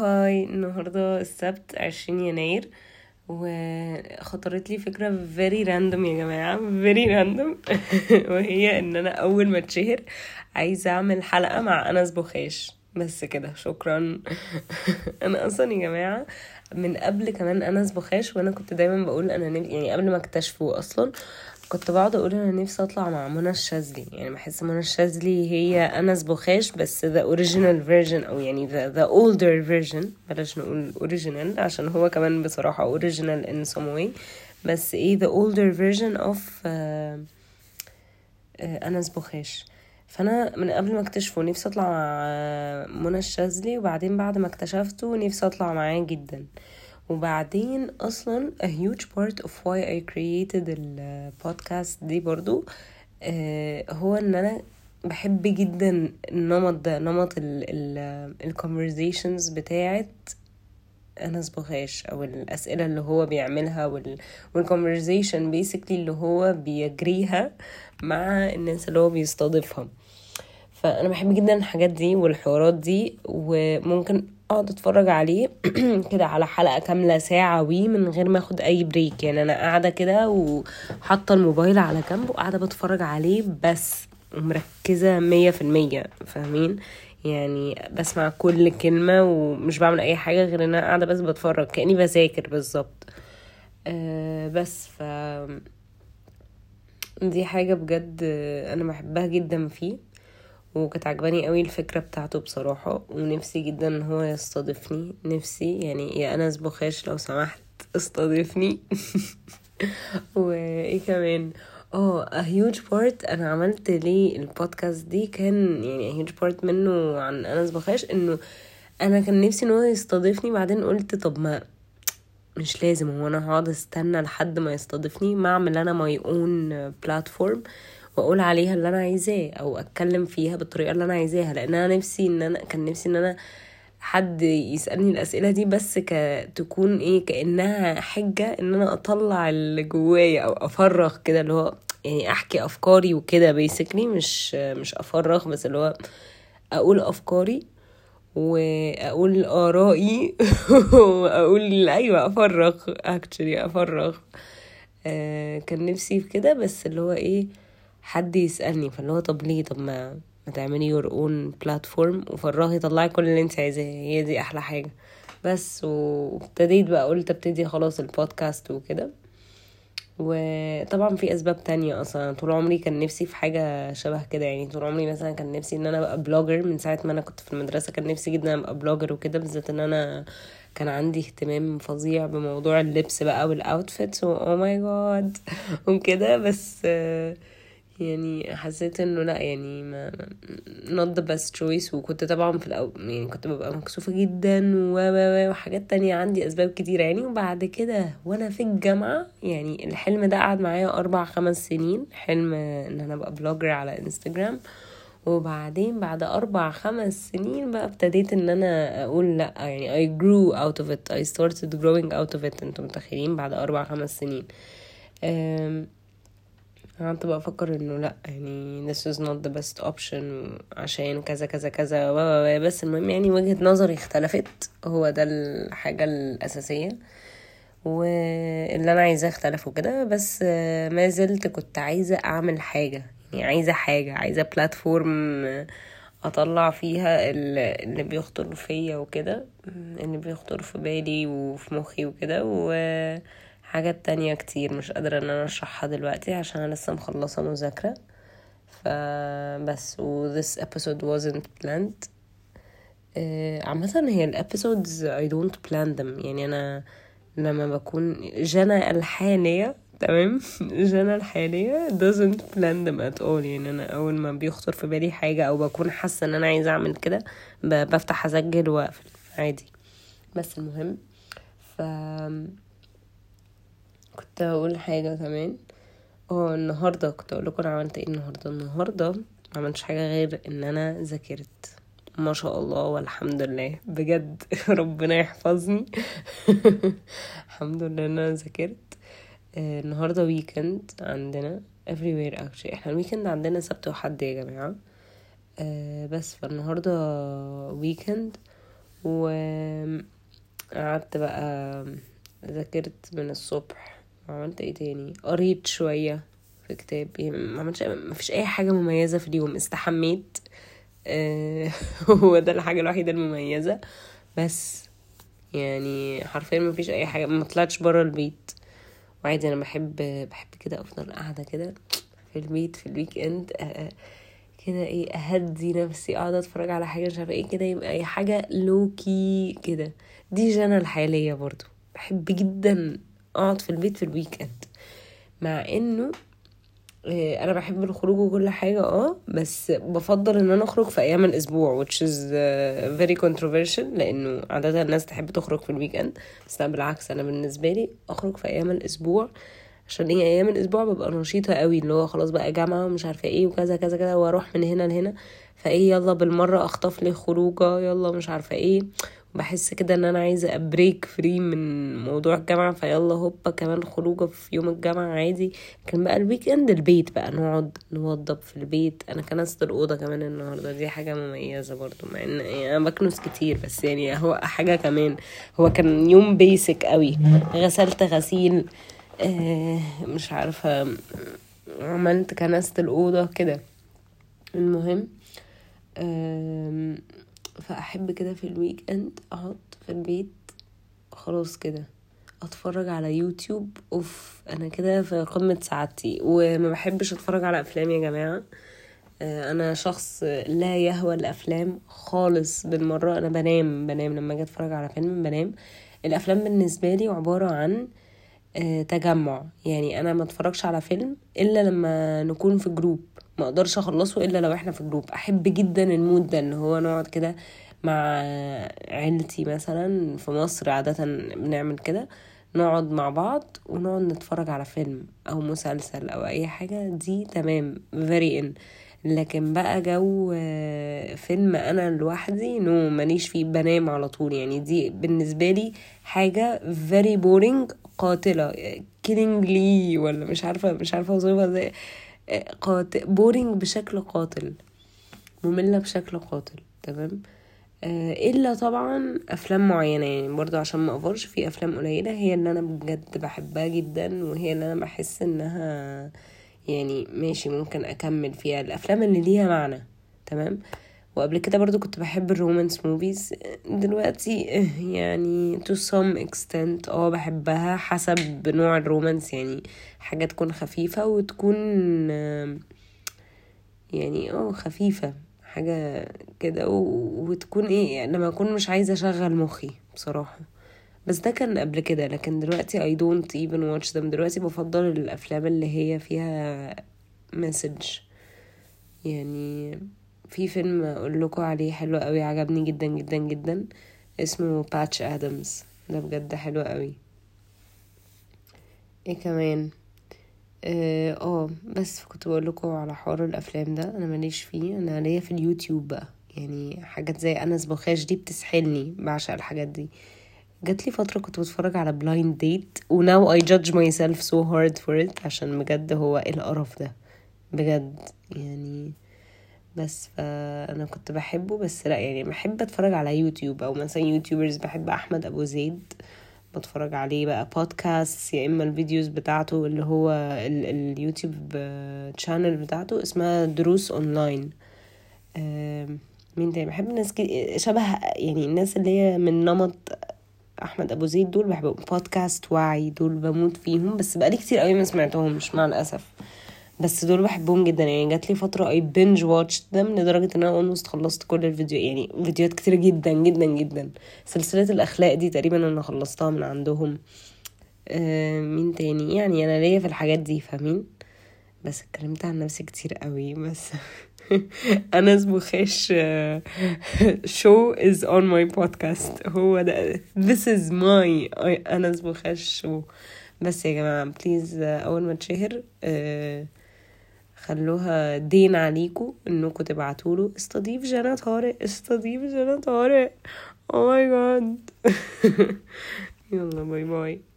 هاي النهاردة السبت عشرين يناير وخطرت لي فكرة very random يا جماعة very random وهي إن أنا أول ما اتشهر عايزة أعمل حلقة مع أنس بوخاش بس كده شكرا أنا أصلا يا جماعة من قبل كمان أنس بوخاش وأنا كنت دايما بقول أنا. يعني قبل ما اكتشفه أصلا كنت بقعد أقول أنا نفسي أطلع مع منى الشاذلي. يعني بحس منى الشاذلي هي أنس بوخاش بس the original version أو يعني the, the older version بلاش نقول original عشان هو كمان بصراحة original in some way. بس إيه version of uh, uh, أنس بوخاش. فأنا من قبل ما اكتشفه نفسي أطلع مع منى الشاذلي وبعدين بعد ما اكتشفته نفسي أطلع معاه جدا. وبعدين أصلا a huge part of why I created البودكاست دي برضو آه هو إن أنا بحب جدا النمط ده نمط ال conversations بتاعت أنس بوخاش أو الأسئلة اللي هو بيعملها وال وال conversation basically اللي هو بيجريها مع الناس اللي هو بيستضيفها. فأنا بحب جدا الحاجات دي والحوارات دي وممكن اقعد اتفرج عليه كده على حلقة كاملة ساعة وي من غير ما اخد اي break يعني أنا قاعدة كده وحاطة الموبايل على جنب وقاعدة بتفرج عليه بس ومركزه مية في المية فاهمين؟ يعني بسمع كل كلمة ومش بعمل أي حاجة غير إن أنا قاعدة بس بتفرج كأني بذاكر بالظبط. أه بس ف دي حاجة بجد أنا بحبها جدا فيه. وكانت عجباني قوي الفكرة بتاعته بصراحة ونفسي جدا إن هو يستضيفني. نفسي يعني يا أنس بخاش لو سمحت استضيفني. وإيه كمان؟ آه a huge part أنا عملت ليه البودكاست دي كان يعني a huge part منه عن أنس بخاش إنه أنا كان نفسي إن هو يستضيفني بعدين قلت طب ما مش لازم هو أنا هقعد أستنى لحد ما يستضيفني ما أعمل أنا my own platform واقول عليها اللي أنا عايزاه أو أتكلم فيها بالطريقة اللي أنا عايزاها لأن أنا نفسي إن أنا كان نفسي إن أنا حد يسألني الأسئلة دي بس ك تكون إيه كأنها حجة إن أنا أطلع اللي جوايا أو أفرغ كده اللي هو يعني أحكي أفكاري وكده. basically مش مش أفرغ بس اللي هو أقول أفكاري وأقول آرائي وأقول أيوه أفرغ actually أفرغ. آه كان نفسي في كده بس اللي هو إيه حد يسألني فاللي هو طب ليه؟ طب ما ما تعملي your own platform وفرغي طلعي كل اللي انت عايزاه هي دي أحلى حاجة. بس وابتديت بقى قلت ابتدي خلاص البودكاست وكده. وطبعا في أسباب تانية أصلا. طول عمري كان نفسي في حاجة شبه كده. يعني طول عمري مثلا كان نفسي إن أنا أبقى blogger من ساعة ما أنا كنت في المدرسة كان نفسي جدا أبقى blogger وكده. بالذات إن أنا كان عندي اهتمام فظيع بموضوع اللبس بقى وال outfits oh my God وكده. بس يعني حسيت إنه لا يعني ما not the best choice. وكنت طبعا في الأول يعني كنت ببقى مكسوفة جدا و وحاجات تانية عندي أسباب كتيرة يعني. وبعد كده وأنا في الجامعة يعني الحلم ده قعد معايا أربع خمس سنين. حلم إن أنا أبقى blogger على انستجرام وبعدين بعد أربع خمس سنين بقى ابتديت إن أنا أقول لا يعني I grew out of it. I started growing out of it. أنتم متخيلين؟ بعد أربع خمس سنين. قعدت بقى أفكر إنه لأ يعني this is not the best option عشان كذا كذا كذا بس المهم يعني وجهة نظري اختلفت. هو ده الحاجة الأساسية. واللي أنا عايزاه اختلف وكده بس ما زلت كنت عايزة أعمل حاجة. يعني عايزة حاجة عايزة بلاتفورم أطلع فيها اللي بيخطر فيا وكده اللي بيخطر في بالي وفي مخي وكده و حاجات تانية كتير مش قادرة إن أنا أشرحها دلوقتي عشان أنا لسه مخلصة مذاكرة. فبس و this episode wasn't planned. عامة هي الابيسودز I don't plan them. يعني أنا لما بكون جنى الحانية تمام؟ جنى الحالية doesn't plan them at all. يعني أنا أول ما بيخطر في بالي حاجة أو بكون حاسة إن أنا عايزة أعمل كده بفتح أسجل وأقفل. عادي. بس المهم ف كنت هقول حاجة كمان. آه النهاردة كنت أقول لكم عملت إيه النهاردة. النهاردة ما عملتش حاجة غير إن أنا ذاكرت. ما شاء الله والحمد لله. بجد ربنا يحفظني. الحمد لله إن أنا ذاكرت. آه النهاردة weekend عندنا everywhere actually. إحنا ال weekend عندنا سبت وحد يا جماعة. آه بس فالنهاردة ويكند و قعدت بقى ذاكرت من الصبح. وعملت إيه تاني؟ قريت شوية في كتاب يعني ما عملتش ما فيش أي حاجة مميزة في اليوم استحميت. آه، هو ده الحاجة الوحيدة المميزة. بس يعني حرفيا ما فيش أي حاجة ما طلعتش برا البيت. وعادي أنا بحب بحب كده أفضل قاعدة كده في البيت في ال weekend آه، آه، كده إيه أهدي نفسي أقعد أتفرج على حاجة مش عارفة إيه كده يبقى أي حاجة low key كده. دي جانا الحاليه برضو بحب جدا. اقعد في البيت في ال weekend مع انه آه، أنا بحب الخروج وكل حاجة آه بس بفضل ان أنا اخرج في أيام الأسبوع which is uh, very controversial لأنه عادة الناس تحب تخرج في ال weekend بس أنا بالعكس أنا بالنسبة لي اخرج في أيام الأسبوع عشان إيه؟ أيام الأسبوع ببقى نشيطة قوي اللي هو خلاص بقى جامعة ومش عارفة إيه وكذا كذا كذا وأروح من هنا لهنا فايه يلا بالمرة اخطف لي خروجة يلا مش عارفة إيه. بحس كده إن أنا عايزة أ break free من موضوع الجامعة فيلا هوبا كمان خروجة في يوم الجامعة عادي. كان بقى ال weekend البيت بقى نقعد نوضب في البيت. أنا كنست الاوضه كمان النهارده دي حاجة مميزة برضو مع إن يعني أنا بكنس كتير بس يعني هو حاجة كمان. هو كان يوم basic قوي. غسلت غسيل آه مش عارفة عملت كنست الأوضة كده. المهم فأحب كده في ال weekend أقعد في البيت خلاص كده. أتفرج على يوتيوب أوف أنا كده في قمة سعادتي. وما بحبش أتفرج على أفلام يا جماعة. آه، أنا شخص لا يهوى الأفلام خالص. بالمرة أنا بنام بنام. لما أجي أتفرج على فيلم بنام. الأفلام بالنسبة لي عبارة عن آه، تجمع. يعني أنا ما أتفرجش على فيلم إلا لما نكون في group ما أقدرش اخلصه الا لو إحنا في group. احب جدا ال mood ده ان هو نقعد كده مع عيلتي مثلا في مصر عادة بنعمل كده نقعد مع بعض ونقعد نتفرج على فيلم أو مسلسل أو أي حاجة دي تمام very in. لكن بقى جو فيلم أنا لوحدي no ماليش فيه بنام على طول. يعني دي بالنسبة لي حاجة very boring قاتلة. Killing لي ولا مش عارفة مش عارفة أوصفها إزاي. قاتل boring بشكل قاتل مملة بشكل قاتل تمام؟ آه، إلا طبعا أفلام معينة يعني برضو عشان ما افرش في أفلام قليلة هي اللي أنا بجد بحبها جدا وهي اللي أنا بحس إنها يعني ماشي ممكن أكمل فيها. الأفلام اللي ليها معنى تمام؟ وقبل كده برضو كنت بحب ال romance movies دلوقتي يعني to some extent آه بحبها حسب نوع ال romance يعني حاجة تكون خفيفة وتكون يعني آه خفيفة حاجة كده وتكون إيه يعني لما أكون مش عايزة أشغل مخي بصراحة. بس ده كان قبل كده لكن دلوقتي I don't even watch them. دلوقتي بفضل الأفلام اللي هي فيها message يعني في فيلم أقول لكم عليه حلو قوي عجبني جدا جدا جدا. اسمه Patch Adams ده بجد حلو قوي. إيه كمان؟ آه آه، بس كنت بقول لكم على حوار الأفلام ده أنا ماليش فيه. أنا ليا في اليوتيوب بقى. يعني حاجات زي أنس بوخاش دي بتسحلني بعشق الحاجات دي. جات لي فترة كنت بتفرج على blind date و now I judge myself so hard for it عشان بجد هو إيه القرف ده. بجد يعني بس فأنا كنت بحبه بس لأ يعني بحب أتفرج على يوتيوب أو مثلا YouTubers بحب أحمد أبو زيد بتفرج عليه بقى بودكاست يا إما ال videos بتاعته اللي هو ال- ال YouTube channel بتاعته اسمها دروس أونلاين. مين تاني؟ بحب ناس. شبه يعني الناس اللي هي من نمط أحمد أبو زيد دول بحبهم. بودكاست وعي دول بموت فيهم بس بقالي كتير قوي ما سمعتهمش مع الأسف. بس دول بحبهم جدا. يعني جات لي فترة I binge watch them لدرجة إن أنا almost خلصت كل الفيديو. يعني فيديوهات كتير جدا جدا جدا. سلسلة الأخلاق دي تقريبا أنا خلصتها من عندهم. آه مين تاني؟ يعني أنا ليا في الحاجات دي فاهمين؟ بس اتكلمت عن نفسي كتير قوي بس. اسمه خاش. Show is on my podcast. هو ده. This is my. اسمه خاش show. بس يا جماعة please أول ما تشهر آه، خلوها دين عليكم انكم تبعتوله استضيف جنى طارق استضيف جنى طارق oh my God يلا bye bye.